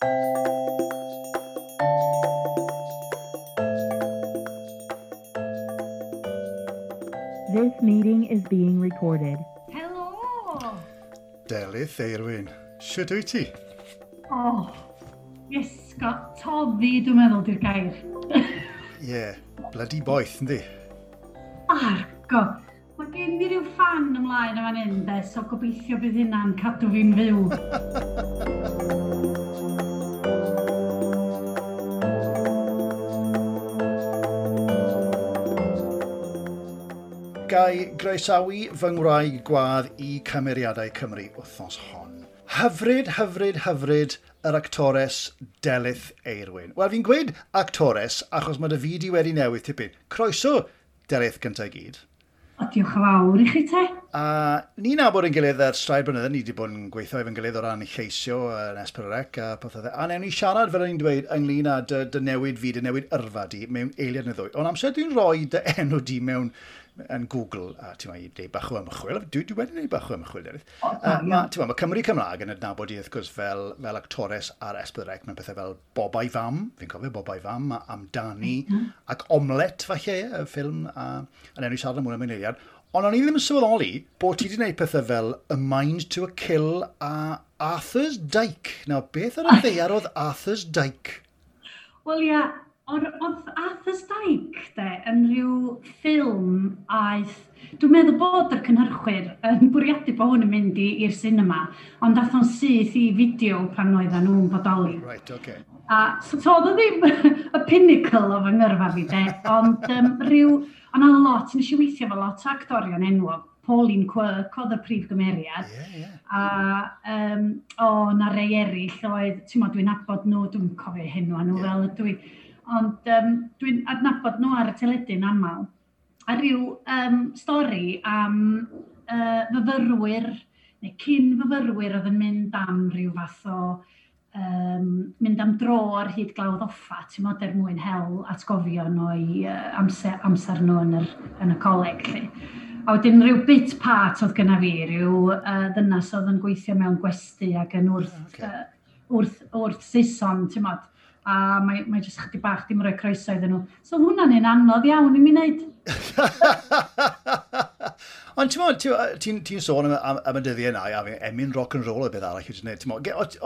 This meeting is being recorded. Helo! Delyth Eirwyn, sio dwi ti? Oh, iesgo, toddi dwi'n meddwl di'r gair. Ie, yeah, bloody boeth, ynddi? Argo, mae gen i ryw fan ymlaen o fan hyn, de, so gobeithio bydd hynna'n cadw fi'n fyw. iau groesawu fy ngwraig gwadd i cymeriadau Cymru wythnos hon. Hyfryd, hyfryd, hyfryd yr actores Delyth Eirwyn. Wel, fi'n gweud actores achos mae dy fyd i wedi newydd tipyn. Croeso, Delyth gyntaf gyd. O, diolch yn fawr i chi te. A ni na bod yn gilydd ar straid blynydde, ni wedi bod yn gweithio efo'n gilydd o ran lleisio yn Esperorec a pethau. A newn ni siarad fel o'n i'n dweud ynglyn â dy, dy newid fi, dy newid yrfa di mewn eiliad neu ddwy. Ond amser dwi'n rhoi dy enw di mewn yn Google, a ti'n mai, dweud bach o ymchwil, dwi, dwi wedi gwneud bach o ymchwil eraill. Uh, mae ma Cymru Cymraeg yn adnabod i, wrth gwrs, fel, fel actores ar Esbydrec, mae'n pethau fel Bobai Fam, fi'n cofio Bobai Fam, a Amdani, mm -hmm. ac Omlet, falle, y ffilm, a, yn enw i siarad am hwnna mewn eiliad. Ond o'n i ddim yn sylweddoli bod ti wedi gwneud pethau fel A Mind to a Kill a Arthur's Dyke. Nawr, beth ar y ddeiar oedd Arthur's Dyke? Wel, ia, yeah O'r, oedd Arthur's Dyke, de yn rhyw ffilm aeth... Dwi'n meddwl bod yr cynhyrchwyr yn bwriadu bod hwn yn mynd i'r cinema, ond ath o'n syth i fideo pan oedd nhw'n bodoli. Right, okay. A so, so oedd o ddim y pinnacle o fy ngyrfa fi de, ond um, rhyw... Ond oedd lot, nes i weithio fo lot o actorion enwog, Pauline Quirk oedd y prif gymeriad. Yeah, yeah. A um, o, na rei eraill oedd, ti'n modd, dwi'n abod nhw, dwi'n cofio hyn nhw, nhw yeah. fel ydw i Ond um, dwi'n adnabod nhw ar y teledu'n aml. A rhyw um, stori am uh, fyfyrwyr, neu cyn fyfyrwyr oedd yn mynd am rhyw fath o um, mynd am dro ar hyd glawdd offa, ti'n modd er mwyn hel atgofion o'i uh, amser, amser nhw yn, yr, yn y coleg. Lli. A wedyn rhyw bit part oedd gyna fi, rhyw uh, ddynas oedd yn gweithio mewn gwesti ac yn wrth, okay. uh, wrth, wrth Saeson, ti'n modd a mae, mae jyst chdi bach dim rhoi croeso iddyn nhw. So hwnna'n un anodd iawn i mi wneud. Ond ti'n meddwl, ti'n ti sôn am, am, am y dyddiau yna, a emyn rock and roll o beth arall i ti'n gwneud.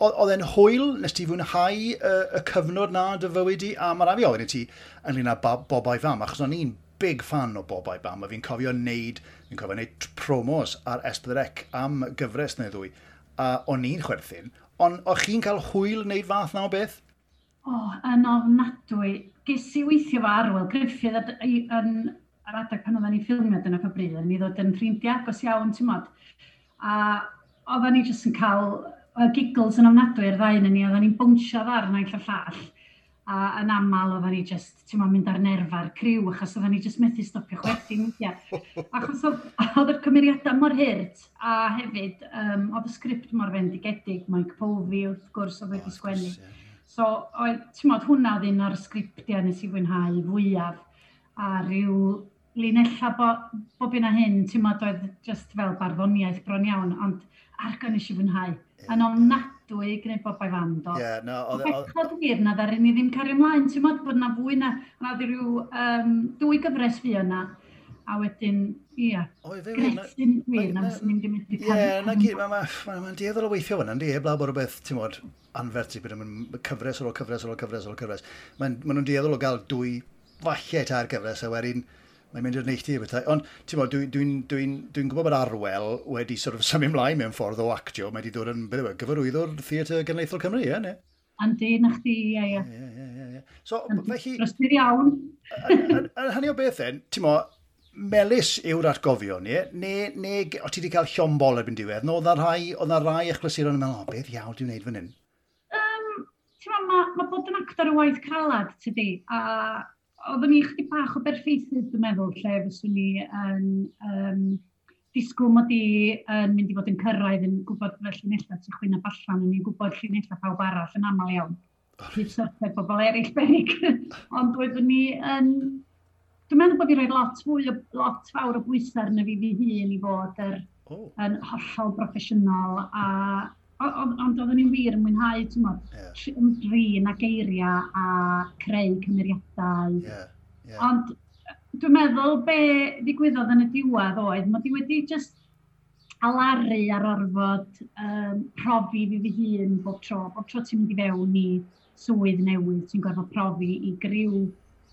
Oedd e'n hwyl, nes ti fwynhau y, y cyfnod na dy fywyd i, a mae'r afi oedd i ti ynglyn â Bobau Fam, achos o'n i'n big fan o Bobau fam, a fi'n cofio wneud, fi'n cofio wneud promos ar Esbydrec am gyfres neu ddwy, a o'n i'n chwerthin, ond o'ch chi'n cael hwyl wneud fath na o beth? O, oh, yn ofnadwy. Ges i weithio fo arwel Griffith yn yr adeg pan oedden ni'n ffilmio dyna pa bryd, ni ddod yn ffrindiau agos iawn, ti'n modd. A oedden ni jyst yn cael y giggles yn ofnadwy ar ddain ni, oedden ni'n bwnsio ddar naill a llall. A yn aml oedden ni jyst, ti'n modd, mynd ar nerfa'r criw, achos oedden ni jyst methu stopio chwerthu myndiau. Achos oedd yr cymeriadau mor hyrt, a hefyd, um, oedd y sgript mor fendigedig, Mike Povey, wrth gwrs, oedd wedi sgwennu. Yeah. So, ti'n modd hwnna oedd un o'r sgriptiau nes i fwynhau fwyaf a rhyw linella bo, bob un a hyn, ti'n modd oedd just fel barddoniaeth bron iawn, ond argo nes i fwynhau. Yeah. Yn ofnadwy gwneud bob o'i fan do. Ie, yeah, no, oedd... Bechod wir na ddari ni ddim cario ymlaen, ti'n modd bod na fwy na, na rhyw um, dwy gyfres fi yna, a wedyn, ia, gresin dwi'n am sy'n mynd i mynd i cael. Ie, na gyd, mae'n dieddol o weithio hwnna, di, heblaw bod rhywbeth, ti'n modd, anferthu, bydd yn cyfres ar ôl cyfres ar ôl cyfres ar ôl cyfres. Mae'n nhw'n dieddol o gael dwy falle ta'r cyfres, a wedyn, mae'n mynd i'r neilltu i bethau. Ond, ti'n bod, dwi'n dwi, dwi, dwi gwybod bod arwel wedi sort of symud ymlaen mewn ffordd o actio, mae wedi dod yn bydde, gyfarwyddwr theatr genedlaethol Cymru, ie, ne? Andi, na chdi, ie, ie. So, felly... Rosbyr iawn. Yn hynny o beth, ti'n modd, melus yw'r atgofion ie? Ne, ne, o ti wedi cael llombol erbyn diwedd, no, oedd rai, oedd rai eich glasuron yn meddwl, o, beth iawn dwi'n gwneud fan hyn? Um, Mae ma, bod yn actor y waith calad, tydi, a oeddwn ni chdi bach o berffeithydd, dwi'n meddwl, lle fyswn ni yn um, disgwyl mod i yn mynd i fod yn cyrraedd yn gwybod fel llinella sy'n chwyn ab allan, yn i'n gwybod llinella pawb arall yn aml iawn. Dwi'n syrthau pobl eraill berig, ond oeddwn ni yn Dwi'n meddwl bod fi rhoi lot fwy o lot fawr o bwysau arno fi fi hun i fod yr, oh. yn hollol broffesiynol a ond oedden ni'n wir yn mwynhau, ti'n modd, yeah. ymdrin a geiriau a creu cymeriadau. Yeah. Yeah. Ond dwi'n meddwl be ddigwyddodd yn y diwedd oedd, mod i wedi just alaru ar orfod um, profi fi fy hun bob tro. Bob tro ti'n mynd i fewn i swydd newydd, ti'n gorfod profi i griw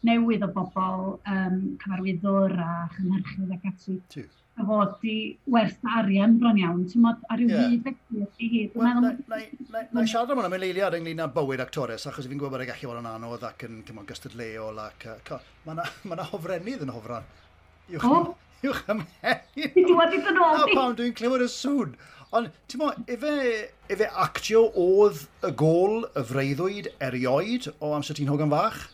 newydd o bobl, um, cyfarwyddwr a chynhyrchydd ac ati. A fod di werth arian bron iawn, ti'n modd ar yw hyd i hyd. Na i siarad am hwnna, mae'n leiliad ynglyn â bywyd actores, achos fi'n gwybod bod y gallu bod yn anodd ac yn cymryd gystadleol ac... Mae yna hofrennydd yn hofran. Uwch, oh. uwch am hen. Ti'n wedi dod ôl di? Pam dwi'n clywed y sŵn. Ond, ti'n mo, efe, efe actio oedd y gol, y freuddwyd, erioed o amser ti'n hogan fach?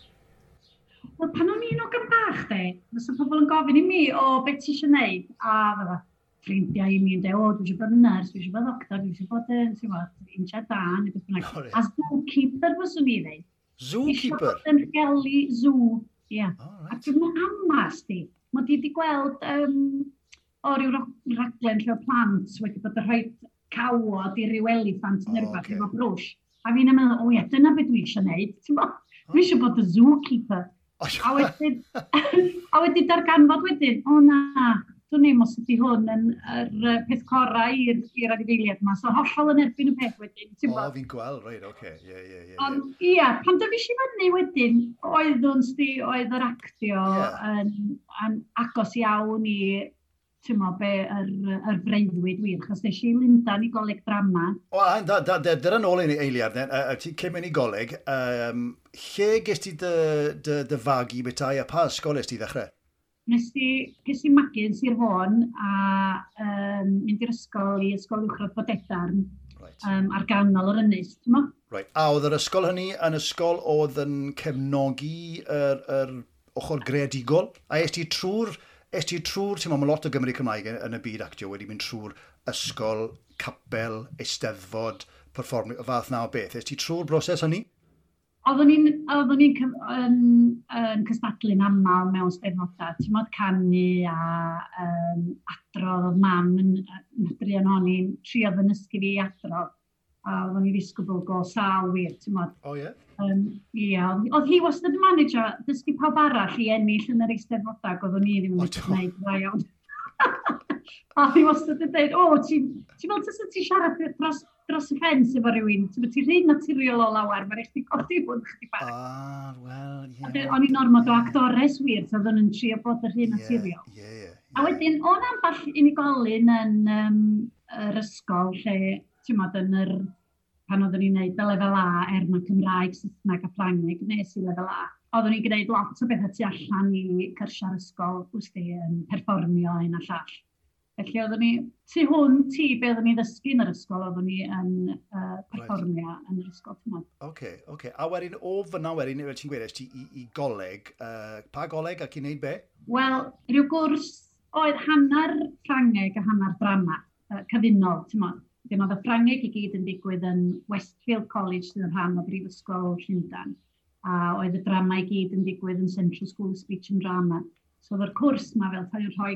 Wel, pan o'n i'n ogan bach, de, fysa pobl yn gofyn i mi, o, beth ti eisiau gwneud? A fydda, ffrindiau i mi yn dweud, o, dwi eisiau bod yn nyrs, dwi eisiau bod doctor, dwi eisiau bod yn, ti'n bod, incha da, neu beth bynnag. A zookeeper fyswn i ddweud. Zookeeper? Eisiau bod yn rhelu zoo, ie. Yeah. Oh, right. Ac amas di, mae di wedi gweld um, o ryw raglen lle o plant wedi bod yn rhoi cawod i ryw elefant oh, neu rhywbeth okay. efo brwsh. A fi'n meddwl, o ie, dyna beth dwi eisiau gwneud, ti'n bod? Dwi eisiau bod y zookeeper. A wedyn, a wedyn darganfod wedyn, o na, dwi'n neud os ydy hwn yn yr uh, peth corau i'r anifeiliad yma. So hollol yn erbyn y peth wedyn, ti'n bod? O, fi'n gweld, reit, oce. Okay. Yeah, yeah, yeah, Ond, ia, yeah. pan da i fyny wedyn, oedd o'n sti, oedd yr actio yeah. yn, yn agos iawn i tymo, be yr, yr freuddwyd wir, chos nes i Lunda'n i goleg drama. Wel, da, da, da, dyna nôl i ni eiliad, a ti cym yn i goleg, um, lle ges ti dy, dy, dy fagu bethau a pa ysgol ys ti ddechrau? Nes i, ges i magu yn Sir Fôn, a um, mynd i'r ysgol, i ysgol uwchradd Bodedarn, right. um, ar ganol yr ynys, tymo. Right. A oedd yr ysgol hynny yn ysgol oedd yn cefnogi yr, yr ochr greadigol? A est ti trwy'r es ti trwy'r, ti'n meddwl, lot o Gymru Cymraeg yn y byd actio wedi mynd trwy'r ysgol, capel, eisteddfod, performio, y fath na o beth. Es ti trwy'r broses hynny? Oeddwn ni'n ni yn, yn cysnadlu'n aml mewn steddfodau, ti'n modd canu a um, adrodd, oedd mam yn, yn adrian o'n i'n triodd yn ysgu fi adrodd a oedden i ddisgybl go sal wir, ti'n modd. O, ie? Um, ie, oedd hi wastad yn manager, dysgu pawb arall i ennill yn yr eisteddfodau, oedden i ddim yn gwneud dda iawn. a hi wastad yn dweud, o, ti'n ti fel tas ti siarad dros, dros y ffens efo rhywun, ti'n ti rhaid naturiol o lawer, mae'n eich di godi hwn chdi bach. Ah, wel, ie. Yeah. O'n i'n ormod o actores wir, so oedden nhw'n trio bod yr hyn naturiol. Ie, ie, ie. A wedyn, o'n amball unigolyn yn um, yr ysgol lle timod, yn yr, pan oeddwn ni'n neud y lefel A er mae Cymraeg, Saesneg a Ffrangeg, nes i lefel A. Oeddwn ni'n gwneud lot o bethau tu allan i cyrsiau'r ysgol, wsti, yn perfformio un a llall. Felly oeddwn ni, tu hwn ti, be oeddwn ni ddysgu yn yr ysgol, oeddwn ni yn uh, perfformio right. yn yr ysgol. Oce, oce. Okay, okay. A wedyn o fyna wedyn, fel ti'n gweud, ti i, i goleg, uh, pa goleg ac i wneud be? Wel, rhyw gwrs, oedd hanner Ffrangeg a hanner drama, uh, cyfunol, ti'n modd. Dyma oedd y Ffrangeg i gyd yn digwydd yn Westfield College sydd yn rhan o Brifysgol Llundain. A oedd y drama i gyd yn digwydd yn Central School of Speech and Drama. So oedd yr cwrs yma fel ta'n rhoi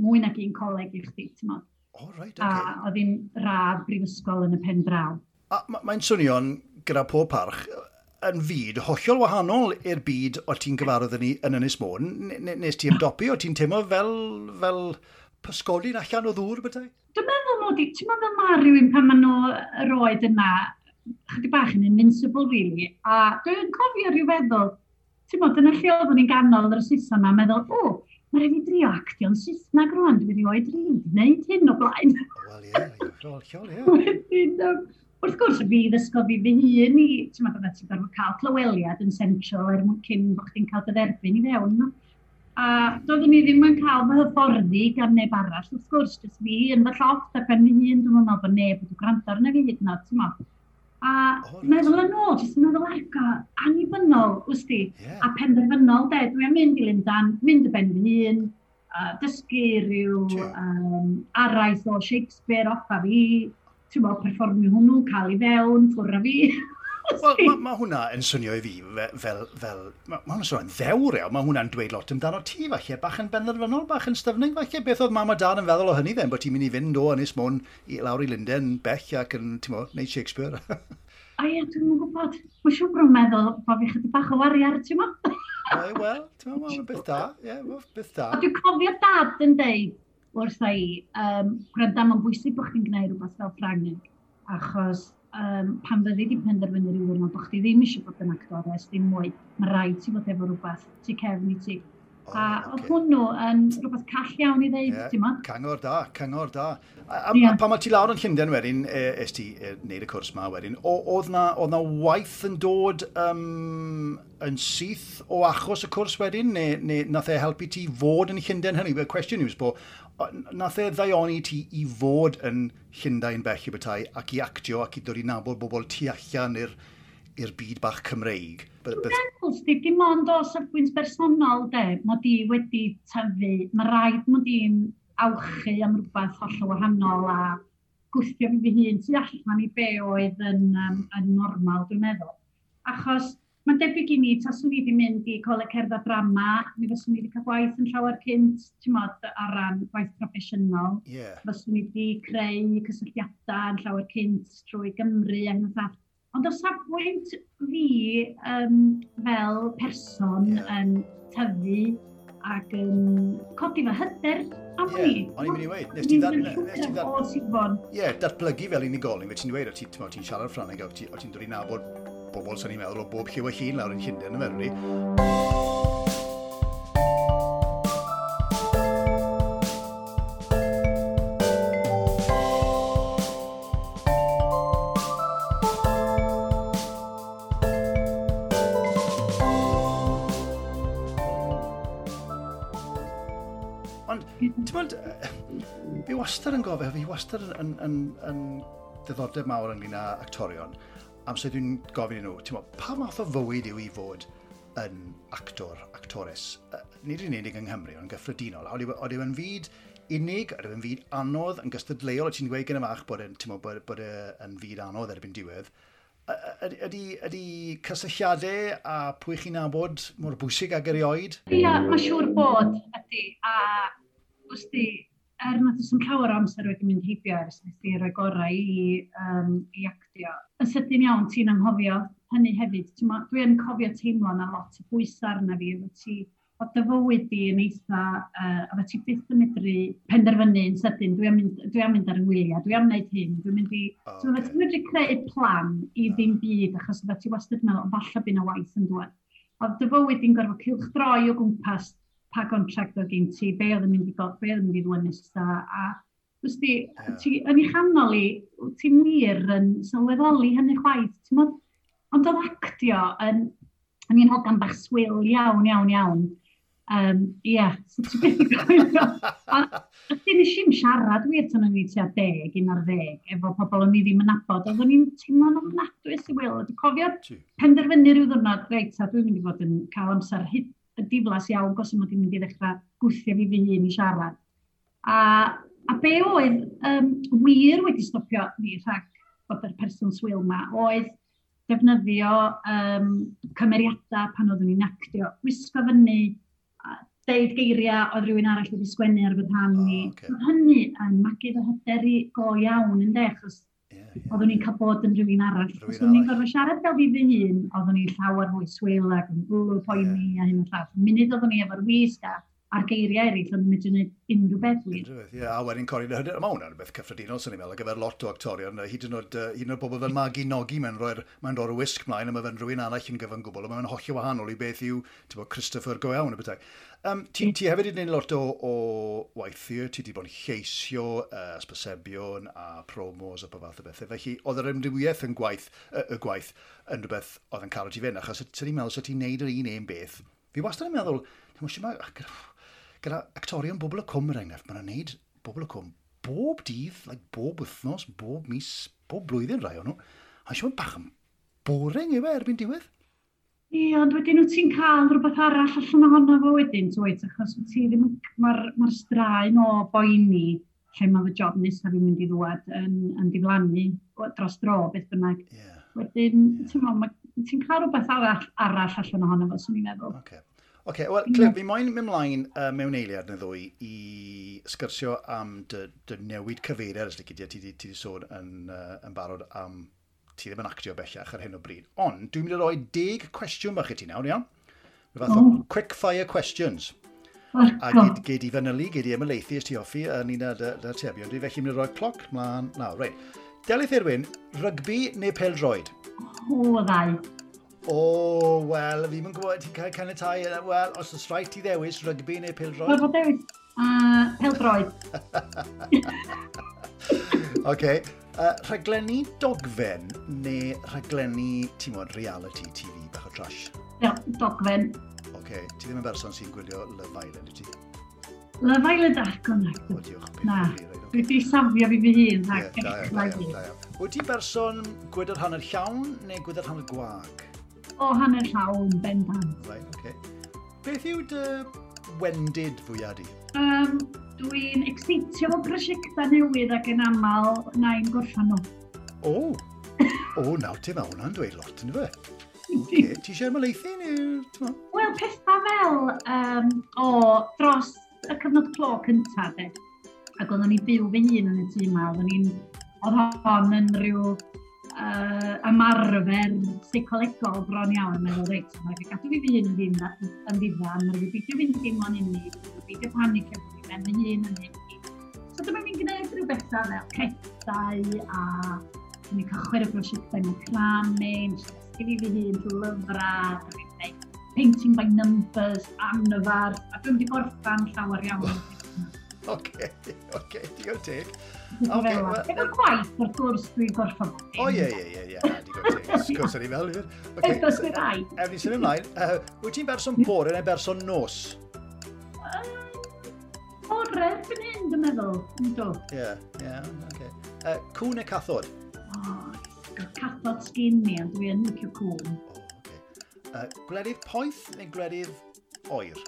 mwy nag un coleg i chdi, ti'n modd. O, Oh, right, okay. A oedd hi'n radd brifysgol yn y pen draw. Mae'n ma swnio'n gyda pob parch yn fyd hollol wahanol i'r byd o ti'n gyfarwydd yn, yn Ynys Môn. Nes ti ymdopi o ti'n teimlo fel, fel pysgodin allan o ddŵr bethau? Dwi'n meddwl mod i, ti'n meddwl mae rhywun pan maen nhw yr oed yna, chydig bach yn invincible really, a dwi'n cofio rhyw feddwl, ti'n meddwl, dyna lle oeddwn ni'n ganol yr Saeson yma, meddwl, o, mae rhaid i drio actio'n Saesneg rwan, dwi'n rioed rili wedi gwneud hyn o blaen. Wel ie, llol, ie. Wrth gwrs, fi ddysgo fi fy hun i, ti'n meddwl, ti'n gorfod cael clyweliad yn central er mwyn cyn bod chdi'n cael dy dderbyn i fewn, no? A doeddwn i ddim yn cael fy hyfforddi gan neb arall, wrth gwrs, jyst fi yn fy llofft ac yn fy hun, dwi'n meddwl bod neb wedi gwrando arna fi hyd yn oed, ti'n meddwl. A oh, meddwl yn ôl, jyst yn meddwl ego, annibynnol, wsdi, yeah. a penderfynol, de, dwi am mynd i Lundan, mynd y ben fy hun, uh, dysgu rhyw um, araith o Shakespeare off a fi, ti'n meddwl, perfformio hwnnw, cael ei fewn, ffwrra fi. Wel, mae ma hwnna yn swnio i fi fel... fel mae ma hwnna'n swnio'n ddewr iawn. Mae hwnna'n dweud lot amdano ti, falle. Bach yn benderfynol, bach yn styfnig, falle. Beth oedd mam a dad yn feddwl o hynny, then, bod ti'n mynd i fynd o Ynys Môn i lawr i Linden, bell ac yn, ti'n mo, neud Shakespeare. A ie, dwi'n mwyn gwybod. Mae'n siŵr bod yn meddwl bod fi chydig bach o wariar, ti'n mo? Wel, wel, ti'n mo, mae'n beth da. Ie, yeah, beth da. A Dwi'n cofio dad yn deud wrtha i, um, gwranda, mae'n bwysig bod chi'n gwneud rhywbeth fel Ffrangeg, achos um, pan fyddi di penderfynu rhyw wrno, bod chdi ddim eisiau bod yn actores, ddim mwy, mae rhaid ti fod efo rhywbeth ti cefn i ti. Oh, a okay. oedd hwnnw yn rhywbeth call iawn i ddeud, yeah. ti'n ma? Cangor da, cangor da. A, a, yeah. a pan mae ti lawr yn Llundain wedyn, e, es ti e, wneud y cwrs ma wedyn, oedd na, oedd na waith yn dod um, yn syth o achos y cwrs wedyn, neu, neu nath e helpu ti fod yn Llundain hynny? Y cwestiwn yw, nath e ddaioni ti i fod yn Llundain bell i bethau ac i actio ac i ddod i nabod bobl tu allan i'r byd bach Cymreig. Meddwl, Steve, dim ond o safbwynt bersonol, de, mod i wedi tyfu, mae rhaid mod i'n awchu am rhywbeth holl wahanol a gwthio fi fy hun tu allan i be oedd yn, um, yn normal, dwi'n meddwl. Achos Mae'n debyg i ni, taswn i wedi mynd i coleg cerdd a drama, mi fyswn i wedi cael gwaith yn llawer cynt, ti'n modd, ar ran gwaith proffesiynol. Yeah. Fyswn i wedi creu cysylltiadau yn llawer cynt trwy Gymru ac yn fath. Ond o safbwynt fi um, fel person yeah. yn tyfu ac yn codi fy hyder am yeah, ni. O'n i'n mynd i weid. Nes ti'n ddatblygu... Ie, datblygu fel unigolyn, fe ti'n dweud, o ti'n siarad Ffraneg, o ti'n dod i nabod bobl sy'n ni'n meddwl o bob lliw a llun lawr yn Llundain yn Ferri. Ond, ti'n bod, fi wastad yn gofio, fi wastad yn, yn, yn, yn diddordeb mawr ynglyn â actorion amser dwi'n gofyn i nhw, ti'n meddwl, pa math o fywyd yw i fod yn actor, actores? Uh, Nid yn unig yng Nghymru, ond gyffredinol. Oedd yw yn fyd unig, oedd yn fyd anodd, yn gystadleuol, o ti'n gweud y fach bod, bod, bod, bod yn fyd anodd erbyn diwedd. Ydy, ydy cysylltiadau a pwy chi'n nabod mor bwysig ag erioed? Ia, mae siŵr bod ydy. A, wsti, er nad oes yn llawer o amser wedi mynd heibio ers nes i roi gorau i, um, i actio, yn sydyn iawn ti'n anghofio hynny hefyd. Dwi yn cofio teimlo na lot o bwysau arna fi, efo ti o dy fywyd di yn eitha, uh, a efo ti byth yn medru penderfynu yn sydyn, dwi am mynd, dwi am mynd ar y wyliau, dwi am wneud hyn, dwi'n mynd i... Okay. So, ti'n medru creu plan i ddim byd, achos efo ti wastad meddwl, falle bydd na waith yn dweud. Oedd dy fywyd di'n gorfod cylchdroi o gwmpas pa gontract o gen ti, be oedd yn mynd i got, be oedd yn mynd i ddwyn nesaf, a wrth di, yeah. ti, yn ei chanol i, ti'n wir yn sylweddoli hynny chwaith, ti'n modd, ond oedd actio yn, yn un hogan bach swil iawn, iawn, iawn. Um, Ie, yeah, so ti'n beth i gofio. A dyn nes i'n siarad wir tan o'n i tua deg, un ar ddeg, efo pobl o'n i ddim yn abod. Oeddwn i'n teimlo'n ofnadwy sy'n wyl. Dwi'n cofio penderfynu rhyw ddwrnod, reit, a dwi'n mynd i fod yn cael amser hyd diflas iawn gos yma ddim mynd i ddechrau gwthio fi fy hun i siarad. A, a be oedd um, wir wedi stopio fi rhag bod yr person swil yma oedd defnyddio um, cymeriadau pan oeddwn ni'n actio. Wisgo fyny, deud geiriau oedd rhywun arall wedi sgwennu ar fy rhan ni. Oh, okay. Hynny yn magu fy hyder i go iawn yn de, achos oeddwn ni'n cael bod yn rhywun arall. Rwy'n Os oeddwn i'n gorfod siarad fel fi fy hun, oeddwn ni'n llawer fwy swil ac yn rwy'n poeni yeah. a hyn o llall. Munud oeddwn ni efo'r wisg a a'r geiriau eraill oeddwn ni'n i wneud unrhyw beth wir. Unrhyw beth, ie. A wedyn cori, mae hwnna'n beth cyffredinol, sy'n ni'n meddwl, ar gyfer lot o actorion. Hyd yn oed, uh, hyd yn oed bobl fel Magi Nogi, mae'n rhoi'r mae rhoi wisg mlaen, a mae fe'n rhywun arall yn gyfan gwbl, a mae'n hollio wahanol i beth yw, ti'n bod, Christopher go iawn y bethau. Um, ti, ti hefyd wedi gwneud lot o, o waithio, ti wedi bod yn lleisio, uh, sbysebion a promos a pa fath o bethau. Felly, oedd yr ymdrywiaeth yn gwaith, y, y gwaith yn rhywbeth oedd yn cael ti fynd, achos ti'n ni'n meddwl, so ti'n neud yr un un beth. Fi wastad yn meddwl, ti'n meddwl, ma, gyda, gyda actorion bobl y cwm yr enghraifft, maen nhw'n neud bobl y cwm bob dydd, like, bob wythnos, bob mis, bob blwyddyn rai o'n nhw. A siwm bach yn boring yw e erbyn diwedd. Ie, ond wedyn wyt ti'n cael rhywbeth arall allan ohono fo wedyn, twyt, achos wyt ti ddim, mae'r ma straen o boeni lle mae fy job nesaf fi'n mynd i ddwad yn, yn diflannu dros dro, beth bynnag. Yeah. Wedyn, yeah. ti'n cael rhywbeth arall, arall allan ohono fo, swn i'n meddwl. Okay. Oce, okay, wel, Cliff, fi moyn mynd mlaen uh, mewn eiliad neu ddwy i sgyrsio am dy, dy newid cyfeiriad, os lyci di, ti wedi sôn yn, uh, yn barod am ti ddim yn actio bellach ar hyn o bryd. Ond, dwi'n mynd i roi deg cwestiwn bach i ti nawr, iawn? Fath o oh. quick fire questions. Oh. A gyd, gyd i fanylu, gyd i ymlaethu os ti hoffi, a ni'n tebion. Dwi felly mynd i roi cloc mlaen nawr. Reit. Delith Irwin, rygbi neu peldroed? O, ddau. O, wel, fi'n yn gwybod, ti'n cael canitai, wel, os oes rhaid ti ddewis, rygbi neu pildroed? Wel, bod dewis, uh, peldroed. OK. Uh, rhaglenni dogfen neu rhaglenni, ti'n modd, reality TV, bach o trash? Ie, dogfen. Oce, okay. ti ddim yn berson sy'n gwylio Love Island, ydy ti? Love Island ac o'n. O, diolch. Na, dwi wedi safio fi fy hun ac yeah, Wyt ti berson gwydr hanner llawn neu gwydr hanner gwag? O, hanner llawn, bendant. Right. Okay. Beth yw dy wendid fwyaf di? Um, Dwi'n exeitio o brosiectau newydd ac yn aml na i'n gorffan nhw. O, o, o nawr te mae hwnna'n dweud lot yn fe. Okay. Ti eisiau ymlaethu neu... Wel, pethau fel um, o dros y cyfnod clo cyntaf, de. Ac oeddwn ni byw fy hun yn y tŷ yma, oeddwn ni'n... Oedd hon yn rhyw uh, ymarfer seicolegol bron iawn yn meddwl, reit, mae'n gadw fi fy hun yn ddiddan, yn ddiddan, mae'n gobeithio fynd dim ond unig peidio panic efo fi, ben fy hun yn hyn. So dyma fi'n gwneud rhyw bethau fel cethau a dwi'n cychwyn y brosiectau mewn clamu, cramen, sgili fi hun drwy lyfrau, dwi'n gwneud painting by numbers, anfar, a dwi'n wedi gorffan llawer iawn. Oce, oce, digon teg. Okay, well, Efo gwaith wrth gwrs dwi'n gorffan. O ie, ie, ie, ie, digon teg. Sgwrs ar ei fel hyn. Efo sy'n ar ei. Efo ni sy'n ymlaen. Wyt ti'n berson bore neu berson nos? Tafred fan hyn, dwi'n meddwl. Ie, ie, oce. Cwn neu cathod? O, cathod sgyn ni, ond dwi yn licio cwn. Uh, gwledydd poeth neu gwledydd oer?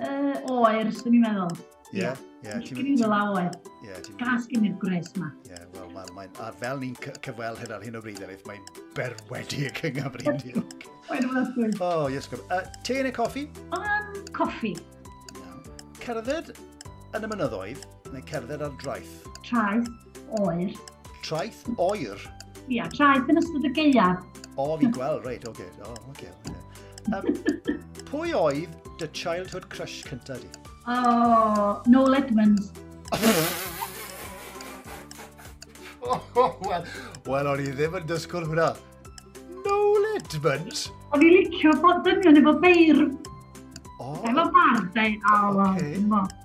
Uh, oer, sy'n i'n meddwl. Ie, ie. Grydd o la oer. Gas gen i'r gres ma. Ie, yeah, wel, mae'n... Ma, a fel ni'n cyfweld hyn ar hyn o bryd, Elif, mae'n berwedig yng Nghymru, diolch. Mae'n ymwneud. O, yes, gwrdd. Uh, te neu coffi? Um, coffi. No. Cerdded yn y mynyddoedd neu cerdded ar draeth? Traeth, oer. Traeth, oer? Ia, traeth yn ystod y geiaf. O, fi gweld, reit, oce. Okay. O, oh, oce. Okay, okay. Um, pwy oedd dy childhood crush cynta di? O, oh, Noel Edmonds. oh, Wel, well, o'n i ddim yn dysgwyl hwnna. Noel Edmonds? O'n i licio bod dynion efo beir. O. Oh. Efo bardd, dweud, o, okay.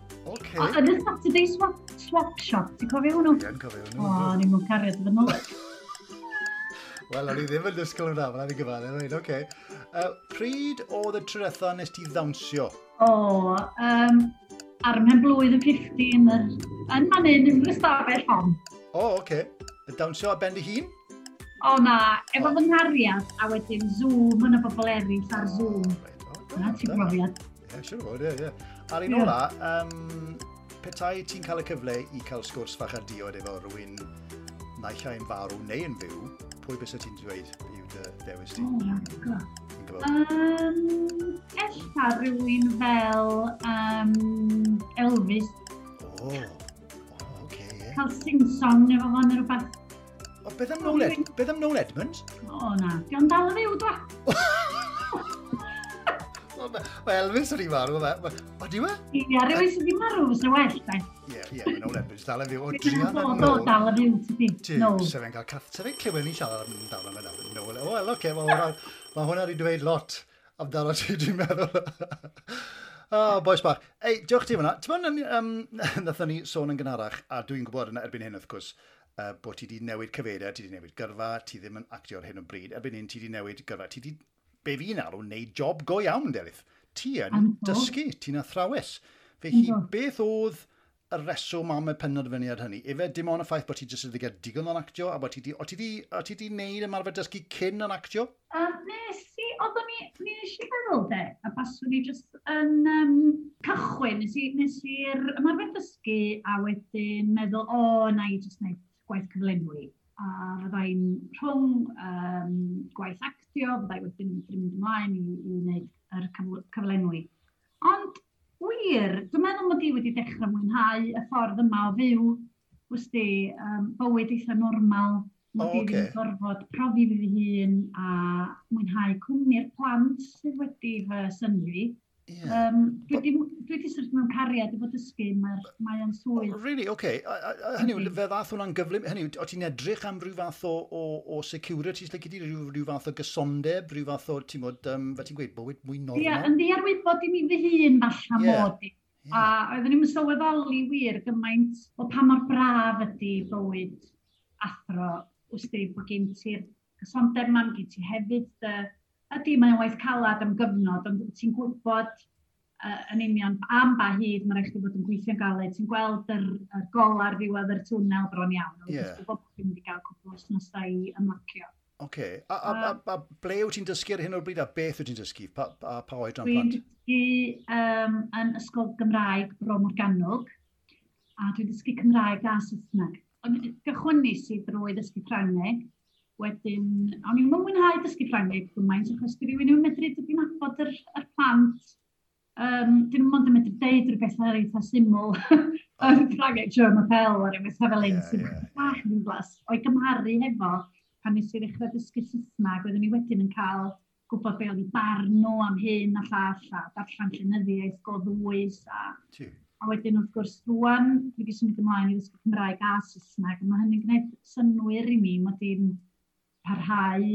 Okay. Oedd yn y Saturday swap, swap shop, ti'n cofio hwnnw? Dwi'n cofio hwnnw. O, ni'n mwyn cariad fy nôl. Wel, o'n i ddim yn dysgol hwnna, mae'n ei gyfalu, rhaid, oce. Uh, pryd oedd y tryretha nes ti ddawnsio? O, um, ar mhen blwydd yn 15, yr, yn man hyn, yn ystafell hon. O, oce. Y dawnsio ar ben dy hun? O na, efo fy nghariad, a wedyn Zoom yn y bobl eraill ar Zoom. Oh, right. oh, na, ti'n brofiad. Ie, siwr o fod, ie, ie. A'r un yeah. ola, um, petai ti'n cael y cyfle i cael sgwrs fach ar diod efo rhywun naill ai'n farw neu yn fyw, pwy bys ti'n dweud yw dy dewis ti? Oh, um, Ella rhywun fel um, Elvis. O, oh, oce. okay, yeah. Cael sing-song efo fo'n rhywbeth. O, beth am Noel Ed beth am Noel Edmonds? O, na. di o'n dal y fyw, dwa. Mae Elvis yn ei marw, fe. di we? Ie, rhywun sydd wedi marw, fysa well, fe. Ie, ie, mae'n o'n ebys. Dal yn fyw o Drian yn nôl. Do, dal yn fyw, tydi. Ti, se fe'n cael cath. Se fe'n clywed ni siarad amdano fe nawr yn nôl. O, wel, oce, mae hwnna wedi dweud lot amdano ti, dwi'n meddwl. O, oh, boes bach. Ei, diolch ti fyna. Ti'n mynd, um, nathon ni sôn yn gynharach, a dwi'n gwybod yna erbyn hyn, wrth gwrs, uh, bod ti wedi newid cyfeiriau, ti wedi newid gyrfa, ti ddim yn actio ar hyn o bryd. Erbyn hyn, ti wedi newid gyrfa, ti wedi be fi'n arw, wneud job go iawn, Delyth. Ti yn dysgu, ti'n athrawes. Fe hi, beth oedd y reswm am y penderfyniad hynny? Efe dim ond y ffaith bod ti jyst wedi cael digon o'n actio, a bod ti wedi neud ymarfer dysgu cyn yn actio? Um, nes i, oedd o'n i, mi nes i feddwl de, a baswn i jyst yn um, cychwyn, nes i, nes i'r ymarfer dysgu, a wedyn meddwl, o, oh, na i jyst wneud gwaith cyflenwi a fyddai'n rhwng um, gwaith actio, fyddai wedyn yn mynd ymlaen i, i wneud yr cyflenwi. Ond wir, dwi'n meddwl mod i wedi dechrau mwynhau y ffordd yma o fyw, wsti, um, bywyd eitha normal, mod oh, okay. i wedi gorfod profi fi fy hun a mwynhau cwmni'r plant sydd wedi fy synnu Yeah. Um, dwi wedi sort mewn cariad i fod ysgu, mae'r mae o'n swydd. Oh, really, oce. Okay. Hynny yw, fe ddath hwnna'n gyflym, hynny yw, o ti'n edrych am rhyw fath o, o, o security, like, ydy rhyw, rhyw fath o gysondeb, rhyw fath o, ti'n bod, um, fe ti'n gweud, bywyd mwy normal? Ie, yeah, yn ddiarwyd bod i mi fy hun falle yeah. mod i. Yeah. A oeddwn i'n sylweddoli wir gymaint o pa mor braf ydy bywyd athro, wsdi, bod gen ti'r gysondeb ma'n gen ti hefyd, uh, ydy mae'n waith calad am gyfnod, ond ti'n gwybod uh, yn union am ba hyd mae'n rhaid chi fod yn gweithio'n galed. Ti'n gweld yr, yr gol ar ddiwedd yr twnel bron iawn. Yeah. Ti'n gwybod bod chi'n mynd i gael cwpl i ymlacio. Oce. Okay. A, a, a, a, ble wyt ti'n dysgu ar hyn o'r bryd a beth wyt ti'n dysgu? Pa, pa, pa oed rhan plant? Dwi'n dysgu um, yn ysgol Gymraeg Bro Morganwg a dwi'n dysgu Cymraeg a Saesneg. Gychwynnu sydd drwy ddysgu Ffrangeg Wedyn, o'n i'n mwynhau dysgu Ffrangeg gymaint, achos dwi rywun yn medru dod i'n abod yr, yr plant. Um, dyn nhw'n mynd yn medru deud rhywbeth ar eitha syml yn Ffrangeg, Joe Mapel ar ymwneud hefel ein sy'n bach yn glas. O'i gymharu hefo, pan nes i ddechrau dysgu Saesneg, oeddwn ni wedyn yn cael gwybod be oedd i barn nhw am hyn a llall, a darllen llenyddiaeth go ddwys. A, a wedyn, wrth gwrs, rwan, dwi wedi symud ymlaen i ddysgu Cymraeg a Saesneg, a mae hynny'n gwneud synwyr i mi, mae parhau,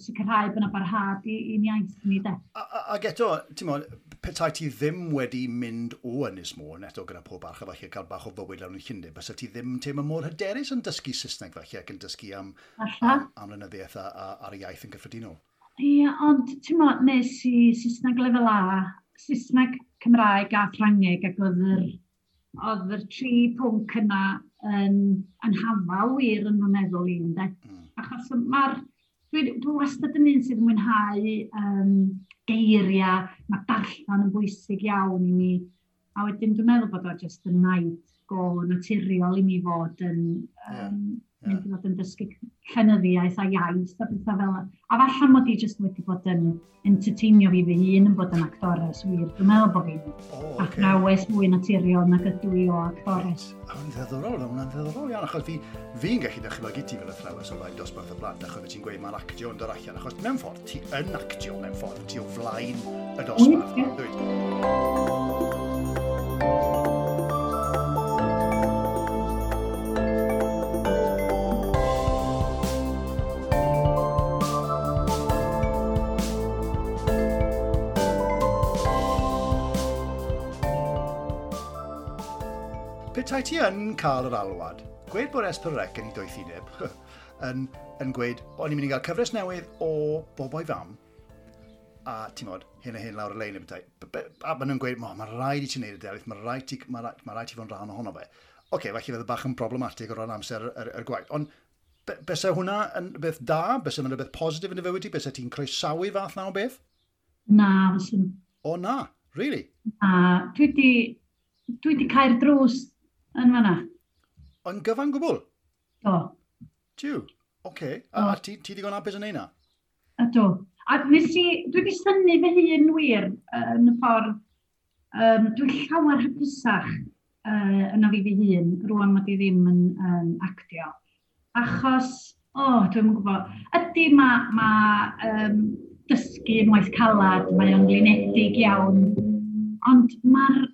sicrhau bod yna barhad i'n iaith ni, de. A, eto, ti'n mwyn, petai ti ddim wedi mynd o Ynys Môn eto gyda pob arch a falle cael bach o fywyd lawn yn Llundain, bys ti ddim teimlo mor hyderus yn dysgu Saesneg falle ac yn dysgu am, am, am rynyddiaeth a, a, ar y iaith yn gyffredinol? Ie, yeah, ond ti'n mwyn, nes i Saesneg lefel A, Saesneg Cymraeg a Ffrangeg ac oedd yr, oedd yr tri pwnc yna yn, yn hafal wir yn fy meddwl i'n de. Mm achos mae'r... Dwi, dwi wastad yn un sydd yn mwynhau um, geiriau, mae darllen yn bwysig iawn i mi. A wedyn dwi'n meddwl bod o jyst yn naid go naturiol i mi fod yn, um, yeah. yeah. fod yn dysgu llenyddiaeth a iaith a bethau fel yna. A falle mod i jyst wedi bod yn entertainio fi fy hun yn bod yn actores wir. Dwi'n meddwl bod fi'n oh, okay. athrawes mwy naturiol nag ydw i o actores. A hwnna'n ddeddorol, hwnna'n ddeddorol iawn, achos fi'n fi, fi'n gallu dychymygu ti fel athrawes o flaen dosbarth y blant, achos ti'n gweud mae'n actio yn dod allan, achos mewn ffordd ti yn actio, mewn ffordd ti o flaen y dosbarth. Mm, yeah. Dwi. tai ti yn cael yr alwad, gweud bod Esperec yn ei doethineb yn, yn gweud, o'n i'n mynd i gael cyfres newydd o boboi fam, a ti'n modd, hyn a hyn lawr y lein y bethau. A maen nhw'n gweud, mae rhaid i ti'n neud y delith, mae rhaid ti, ma rhaid, ma rhaid ti fod yn rhan ohono fe. Oce, okay, felly fydd y bach yn problematig o ran amser yr, yr, yr gwaith. Ond be, besa hwnna yn beth da? Besa hwnna beth positif yn y fywyd ti? Besa ti'n croesawu fath na o beth? Na, fyswn. O na, really? Na, dwi di, dwi di cael drws yn fanna. Yn gyfan gwbl? Do. Tiw, oce. Okay. A, a ti, ti digon apus yn neina? Ydw. A nes i, dwi wedi syni fy hun wir yn y ffordd, um, dwi llawer hapusach uh, yna fi fy hun, rwan mae di ddim yn um, actio. Achos, o, oh, dwi'n gwybod, ydy mae ma, um, dysgu yn waith calad, mae o'n glinedig iawn, ond mae'r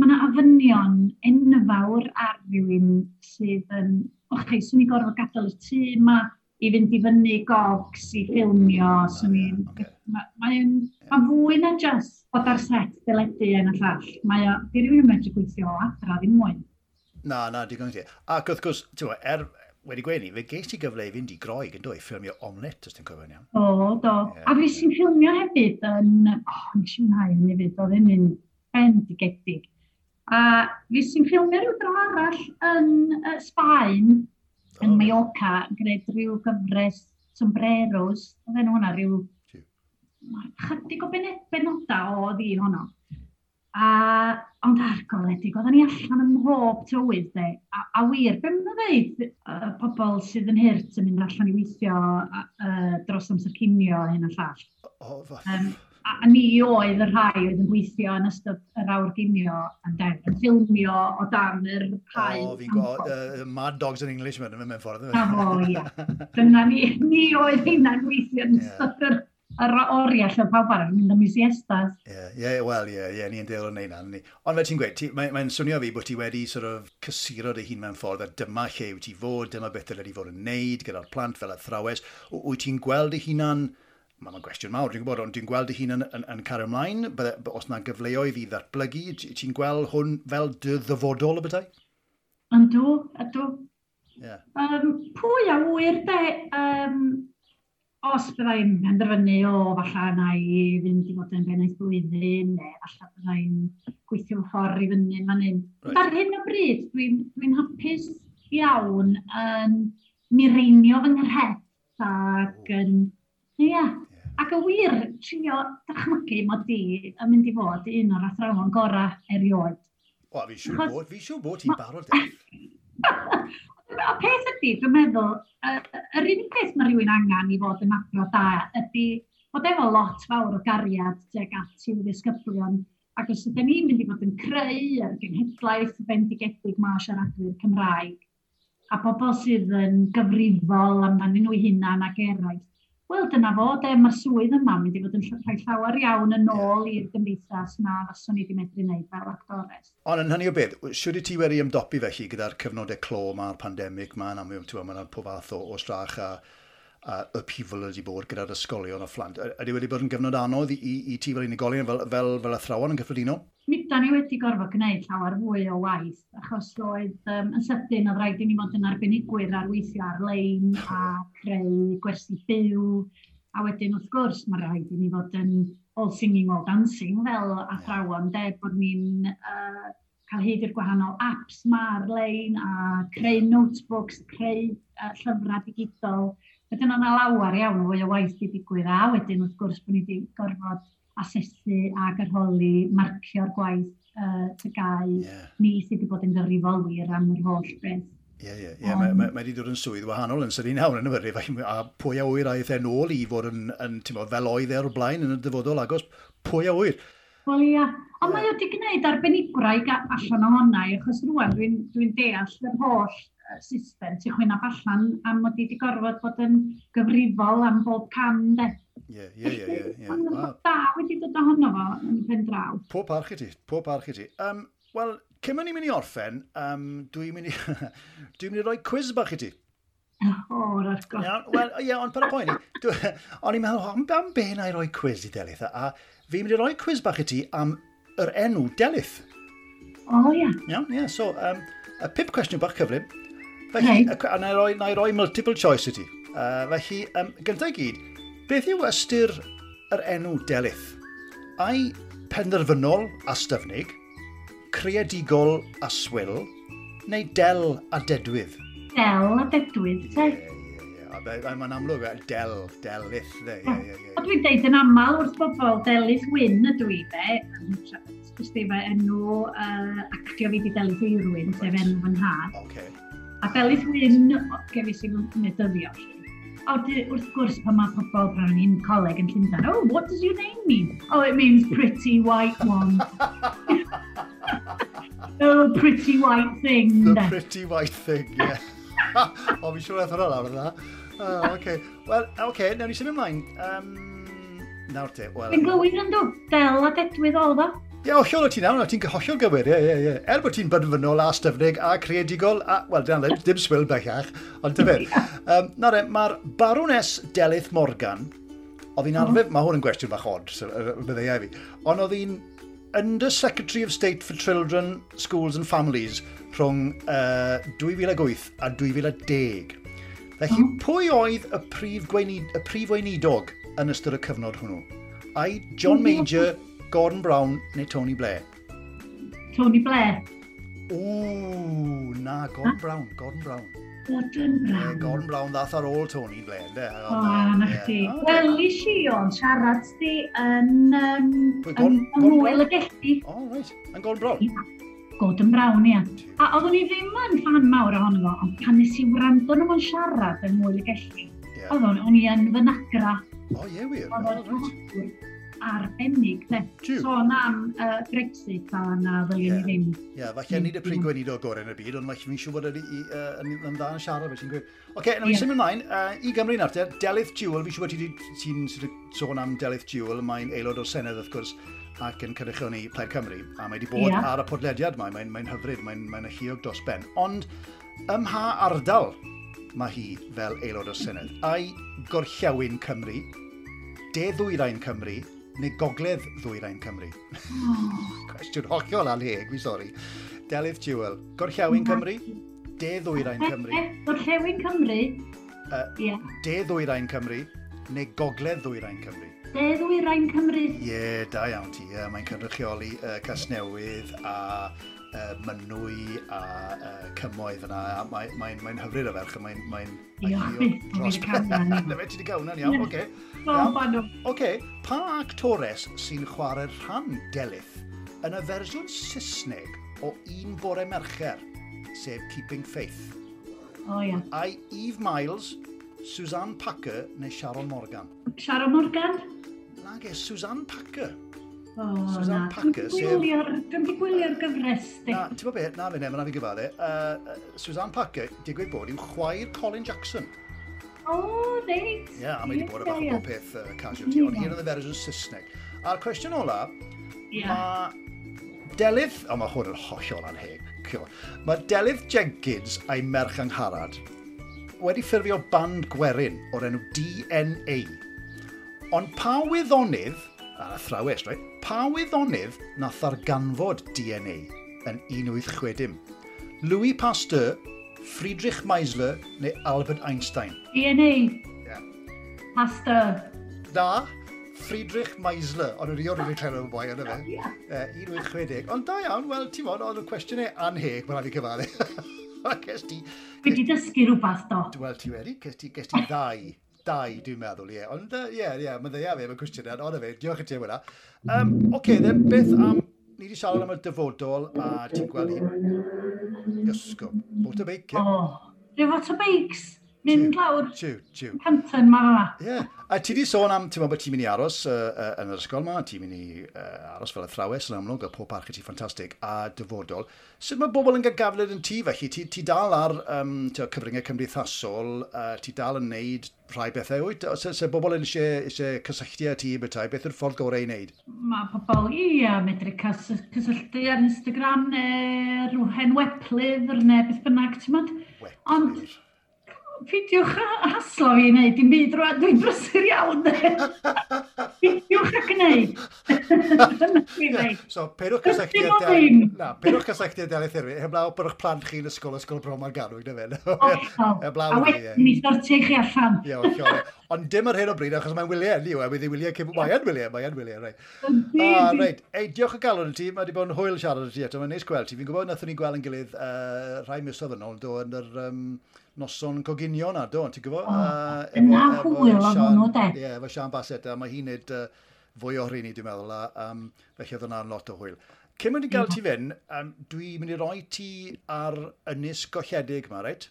mae yna ofynion enfawr ar rywun sydd yn, o'ch chi, swn i gorfod gadael y tŷ yma i fynd i fyny gogs i ffilmio, swn i'n... Okay. Mae'n ma, fwy na just bod ar set dyledu yn y llall. Mae o, di rywun yn medru gweithio o adra, ddim mwy. Na, na, digon ti. Ac wrth gwrs, ti'n er, wedi gweud ni, fe ges ti gyfle i fynd i groeg yn dwy, ffilmio omlet, os ti'n cofio'n iawn. O, do. Yeah. A fi sy'n ffilmio hefyd yn... O, oh, nes i'n hau hefyd, oedd e'n mynd bendigedig. A fi sy'n ffilmio rhyw dro arall yn uh, Sbaen, oh. yn Mallorca, yn gwneud rhyw gyfres sombreros. Oedd enw hwnna rhyw... Chydig o benodau o ddi honno. A, ond argoledig, oedden ni allan ym mhob tywydd de. A, a wir, be mae'n dweud uh, pobl sydd yn hirt yn mynd allan i weithio uh, dros amser cinio hyn a llall? O, oh, fath. Um, a a ni oedd y rhai oedd yn gweithio yn ystod yr awr ginio yn den, yn ffilmio o dan yr rhai. O, fi'n go, uh, Mad Dogs in English mewn mewn ffordd. A fo, ia. Dyna ni, ni oedd hynna'n gweithio yn ystod yr yr oriau lle pawb arall yn mynd am i siestas. Ie, yeah, yeah, wel, ie, yeah, yeah, ni'n deol yn neud ni. Ond fe ti'n gweud, mae'n mae swnio fi bod ti wedi sort of cysuro dy hun mewn ffordd a dyma lle wyt ti fod, dyma beth dyle ti fod yn neud gyda'r plant fel athrawes. Wyt ti'n gweld dy hunan mae'n gwestiwn mawr, dwi'n gwybod, ond dwi'n gweld y hun yn, yn, yn cario ymlaen, bydde, os yna gyfleoedd i ddatblygu, ti'n gweld hwn fel dy ddyfodol y bydau? Yndw, ydw. Yeah. Um, pwy a wyr de, um, os byddai'n penderfynu o falle na i fynd i fod yn bennaeth blwyddyn, neu falle byddai'n gweithio fy ffordd i fyny fan hyn. Right. Ar hyn o bryd, dwi'n dwi, hapus iawn yn um, mireinio fy ngherhet ac yn... Um, Ie, Ac y wir, trio dychmygu mod i yn mynd i fod un o'r athrawon gorau erioed. O, fi siw bod, fi siw bod hi'n barod e. A peth ydy, dwi'n meddwl, yr unig peth mae rhywun angen i fod yn adro da ydy bod efo lot fawr o gariad tuag at i'w ddisgyblion. Ac os ydym ni'n mynd i fod yn creu yr gynhedlaeth bendigedig ma siaradwyr Cymraeg, a bobl sydd yn gyfrifol amdanyn nhw hunan ac eraill, Wel, dyna fo, de, mae'r swydd yma mynd i fod yn rhoi llawer iawn yn ôl yeah. i'r gymdeithas na faswn i wedi medru wneud fel actores. Ond yn hynny o beth, siwr i ti wedi ymdopi felly gyda'r cyfnodau clo ma'r pandemig ma'n amlwg, ti'n ma, ma pob fath o, o strach a uh, pifol wedi bod gyda'r ysgolion o fflant. Ydy wedi bod yn gyfnod anodd i, i, i ti fel unigolion fel, fel, fel athrawon yn gyffredinol? Mi, da ni wedi gorfod gwneud llawer fwy o waith, achos roedd um, yn sydyn oedd rhaid i ni fod yn arbenigwyr ar weithio ar-lein a creu gwersi byw, a wedyn wrth gwrs mae rhaid i ni fod yn all singing, all dancing fel athrawon, de bod ni'n uh, cael hyd i'r gwahanol apps ma ar-lein a creu notebooks, creu uh, llyfrau digidol, Wedyn o'na lawer iawn fwy o waith i digwydd a wedyn wrth gwrs bod ni wedi gorfod asesu a gyrholi marcio'r gwaith uh, tygau yeah. ni sydd wedi bod yn gyrrifol wir am yr holl beth. Ie, ie, ie. Mae wedi dod yn swydd wahanol yn sydyn iawn yn y fyrru. A pwy a wyr a eithaf nôl i fod yn, yn mo, fel oedd er o blaen yn y dyfodol agos, pwy a wyr? Wel ia. Ond yeah. mae wedi gwneud arbenigrau allan o ohona, achos rwan dwi'n dwi deall yr holl system sy'n chwynaf allan am mod i wedi gorfod bod yn gyfrifol am bob cam de. Ie, ie, ie, ie. Da wedi dod ohono fo yn pen draw. Pob parch i ti, pob parch i ti. Um, Wel, cym o'n i'n mynd i orffen, um, dwi'n mynd, i, dwi mynd i roi quiz bach i ti. Oh, Iawn, wel, ie, ond par y poen i. O'n i'n meddwl, am, am be na i roi quiz i Delith? A fi'n mynd i roi quiz bach i ti am yr enw Delith. O, oh, ie. Yeah. Iawn, ie. Yeah, so, um, y pip cwestiwn bach cyflym. Felly, a na i roi, na i roi multiple choice i ti. Uh, felly, um, gyntaf i gyd, beth yw ystyr yr enw delith? Ai penderfynol a styfnig, creadigol a swyl, neu del a dedwydd? Del a dedwydd, te? Ie, ie, ie. Mae'n amlwg, del, delith, dde. Ie, ie, ie. Dwi'n deud yn aml wrth bobl, delith wyn ydw i, dde. Jyst efo enw uh, actio fi di delith i rwy'n, sef enw fy nhad. Okay. A fel i'n gefis i'n medyddio i. A wrth gwrs pan mae pobl pan i'n coleg yn Llundain, oh, what does your name mean? Oh, it means pretty white one. oh, pretty white thing. The pretty white thing, yeah. o, fi'n siŵr eithaf o lawr yna. Oh, oce. Wel, okay, nawr ni sy'n ymlaen. Um, nawr te, wel... Yn gywir yn dod, del a dedwydd olfa. Ie, hollol o ti nawr, ti'n hollol gywir, ie, ie, ie. Er bod ti'n bydfynol a styfnig a creadigol, a, wel, dyna ddim, dim swyl bellach, ond dy fyr. Um, nawr e, mae'r barones Delith Morgan, oedd hi'n arfer, mm. mae hwn yn gwestiwn fach od, so, byddai e fi, ond oedd hi'n Under-Secretary of State for Children, Schools and Families rhwng uh, 2008 a 2010. Felly, mm. pwy oedd y prif, gweinid, y prif weinidog yn ystod y cyfnod hwnnw? Ai John Major Gordon Brown neu Tony Blair? Tony Blair. O, na, Gordon ha? Brown, Gordon Brown. Gordon Brown. Yeah, Gordon Brown ddath ar ôl Tony Blair, de. O, oh, na chdi. Wel, i si o'n siarad di yn... Um, Gordon, yn Gordon y gellu. O, oh, right. Yn Gordon Brown? Gordon Brown, ia. A oeddwn i ddim yn fan mawr ohono fo, ond pan nes i wrando nhw yn siarad yn mwyl y gellu, yeah. oeddwn i yn fynagra. O, ie, wir. Oeddwn i'n arbennig, ne? Sôn am uh, Brexit a na ddylien yeah. ni ddim. Ie, yeah, falle nid y pryd gweinid o gorau yn y byd, ond mae fi'n siŵr bod yn, yn, dda yn siarad fe sy'n gwyb. Oce, nawr yeah. symud ymlaen, uh, i Gymru yn arter, Delith Jewel, fi'n siŵr bod ti'n ti sôn am Delith Jewel, mae'n aelod o'r Senedd wrth gwrs, ac yn cynrychioni Plaid Cymru, a mae wedi bod yeah. ar y podlediad mae, mae'n mae hyfryd, mae'n mae lliog dros ben. Ond ym mha ardal mae hi fel aelod o Senedd. A'i gorllewin Cymru, deddwyrain Cymru neu gogledd ddwyrain Cymru? Oh. Cwestiwn hollol al heg, fi sori. Delydd Jewel, eh, eh, gorllewin Cymru? De ddwyrain Cymru? Gorllewin Cymru? Uh, yeah. De ddwyrain Cymru neu gogledd ddwyrain Cymru? De ddwyrain Cymru. Ie, yeah, da iawn ti. Uh, Mae'n cynrychioli uh, Casnewydd a uh, Mynwy a uh, Cymoedd yna. Mae'n mae, mae, mae hyfryd o ferch, mae'n mae, mae, mae, mae, mae, mae, mae, mae, mae, mae, mae, mae, mae, mae, mae, mae, mae, mae, Oce, okay, pa actores sy'n chwarae'r rhan delith yn y fersiwn Saesneg o un bore mercher, sef Keeping Faith? O oh, ia. Ai Eve Miles, Suzanne Packer neu Sharon Morgan? Sharon Morgan? Nag e, Suzanne Packer. Oh, Suzanne na. Packer. Dwi'n di gwylio'r gyfres, di. Na, ti'n bod beth? Na, fe ne, na fi gyfadde. Uh, uh, Suzanne Packer, digwydd bod, yw chwaer Colin Jackson. O, reit. Ie, a mae wedi bod yn bach o bob peth uh, casualty, ond hyn yn y fersiwn Saesneg. A'r cwestiwn ola, yeah. mae Delydd, o mae hwn yn hollol anheg, mae Delydd Jenkins a'i merch angharad wedi ffurfio band gwerin o'r enw DNA. Ond pa wyddonydd, ar athrawes, right? pa wyddonydd na ddarganfod DNA yn 1860? Louis Pasteur Friedrich Meisler neu Albert Einstein? DNA. Yeah. Master. Na, Friedrich Meisler, ond yr ion rydw i'n trefnu boi yna fe. Yeah. Uh, 160. Ond da iawn, wel, ti'n modd, ond y cwestiynau anheg mae'n rhaid i cyfalu. Ges ti... Fi di dysgu rhywbeth do. Wel, ti wedi, ges ti, cys ti ddau. Dau, dwi'n meddwl, ie. Ond, ie, ie, mae'n ddeia fe, mae'n cwestiynau, ond o fe, diolch i ti am hwnna. Um, Oce, okay, then, beth am ni wedi siarad am y dyfodol a ti'n gweld hi'n ysgwm. Motorbike. Yeah. Oh, rhyw motorbikes? Mynd lawr. Tiw, tiw. Canten ma fa. Ie. Yeah. A ti di sôn am, ti'n meddwl bod ti'n mynd i aros uh, uh, yn yr ysgol ma, ti'n mynd i uh, aros fel athrawes yn amlwg, a pob parch ti ffantastig a dyfodol. Sut mae bobl yn gafled yn ti felly? Ti, ti dal ar um, ti cyfryngau cymdeithasol, uh, ti dal yn neud rhai bethau wyt? Os so, ydy bobl yn eisiau, eisiau cysylltu â ti bethau, beth yw'r ffordd gorau i wneud? Mae pobl i a medru cysylltu ar Instagram neu rhywhen weplyfr neu beth bynnag, ti'n Ond pidiwch a haslo fi i wneud dim byd rwan, dwi'n brysur iawn. pidiwch a gwneud. so, perwch cysylltiad... Na, perwch cysylltiad Deli Thirwy. Heblaw bod eich plant chi'n ysgol, ysgol bron ma'r garwyd na fe. Heblaw. A wedyn ni sortio chi allan. Ie, Iawn, llon. Ond dim ar hyn o bryd, achos mae'n wyliau ni yw, e? a fydd ei wyliau cefn... Mae'n wyliau, mae'n wyliau, reit. Ah, reit. Ei, diolch o galon ti, mae wedi bod yn hwyl siarad o ti eto, mae'n neis gweld ti. Fi'n gwybod nathon ni gweld yn gilydd uh, rhai misoedd yn ôl, do, yn yr... Um, noson coginio na, do, ti'n gwybod? Oh, uh, yna hwyl o'n hwnnw, de. Ie, yeah, efo Sian Bassett, a mae hi'n neud uh, fwy o hrini, dwi'n meddwl, a um, felly oedd yna'n lot o hwyl. Cyn mynd i gael ti fynd, um, dwi'n mynd i roi ti ar ynys golledig yma, reit?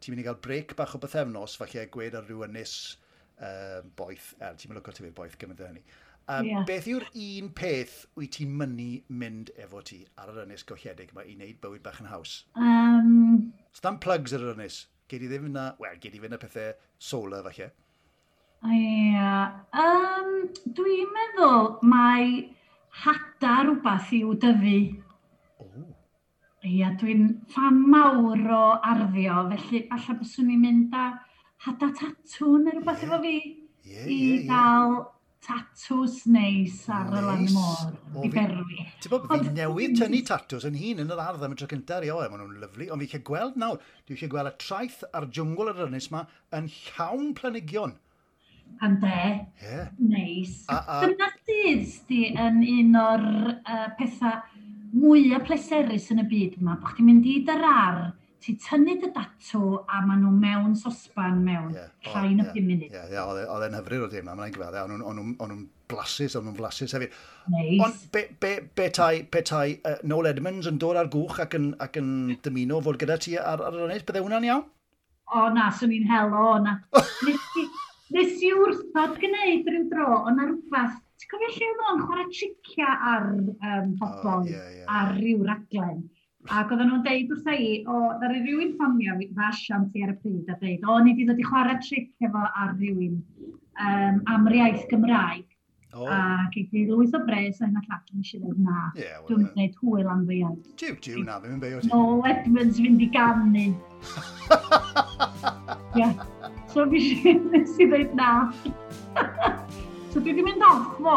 Ti'n mynd i gael brec bach o bythefnos, falle gwed ar rhyw ynys uh, boeth, er, ti'n mynd lwco ti fydd boeth gymryd hynny. Um, yeah. Beth yw'r un peth wyt ti'n mynnu mynd efo ti ar yr ynys golledig yma i wneud bywyd bach yn haws? Um... Stan plugs ar yr ynys? Gei di ddim yna, wel, gei di fynd y pethau solar falle. Ie. Um, dwi'n meddwl mae hada rhywbeth i'w dyfu. Oh. Ie, dwi'n fan mawr o arddio, felly alla byswn i'n mynd â hada tatŵ neu rhywbeth efo fi. Ie, ie, ie. gael dal tatws neis ar y lan môr i berwi. Ti'n bod fi newydd tynnu tatws yn hun yn yr ardd am y tro cyntaf i oe, maen nhw'n lyflu, ond fi eisiau gweld nawr, dwi eisiau gweld y traeth a'r jwngl yr ynys yma yn llawn planigion. Ande, yeah. neis. A, a... Dyna sydd sti yn un o'r uh, pethau mwyaf pleserus yn y byd yma, bod chdi'n mynd i dyrar, ti tynnu dy datw a maen nhw mewn sosban mewn yeah. llain o 5 munud. Ie, e, oedd e'n hyfryd o ddim, a mae'n gyfadda, o'n nhw'n blasus, o'n nhw'n blasus hefyd. Nice. Ond be, be, be tai, be tai uh, Noel Edmonds yn dod ar gwch ac yn, ac yn dymuno fod gyda ti ar, ar yr ynnes, bydde hwnna'n iawn? O na, swn i'n helo, o na. Nes i wrthod gwneud rhyw dro, ond ar rhywbeth, ti'n cofio lle oedd o'n chwarae tricia ar um, bobl, oh, yeah, yeah, ar ryw raglen? Yeah Ac oedden nhw'n deud wrtha i, o, ddari rhywun ffonio fi fy asiant i ar y pryd a deud, o, ni di ddod i chwarae tric efo ar rhywun um, am yr iaith Gymraeg. Oh. A gei di Lewis o bres yn y llall yn eisiau dweud na. Yeah, Dwi'n mynd gwneud hwyl am ddwy iaith. Jiw, jiw na, ddim yn beio ti. Noel Edmonds fynd i gannu. yeah. So fi nes i ddweud na. so dwi wedi mynd off fo.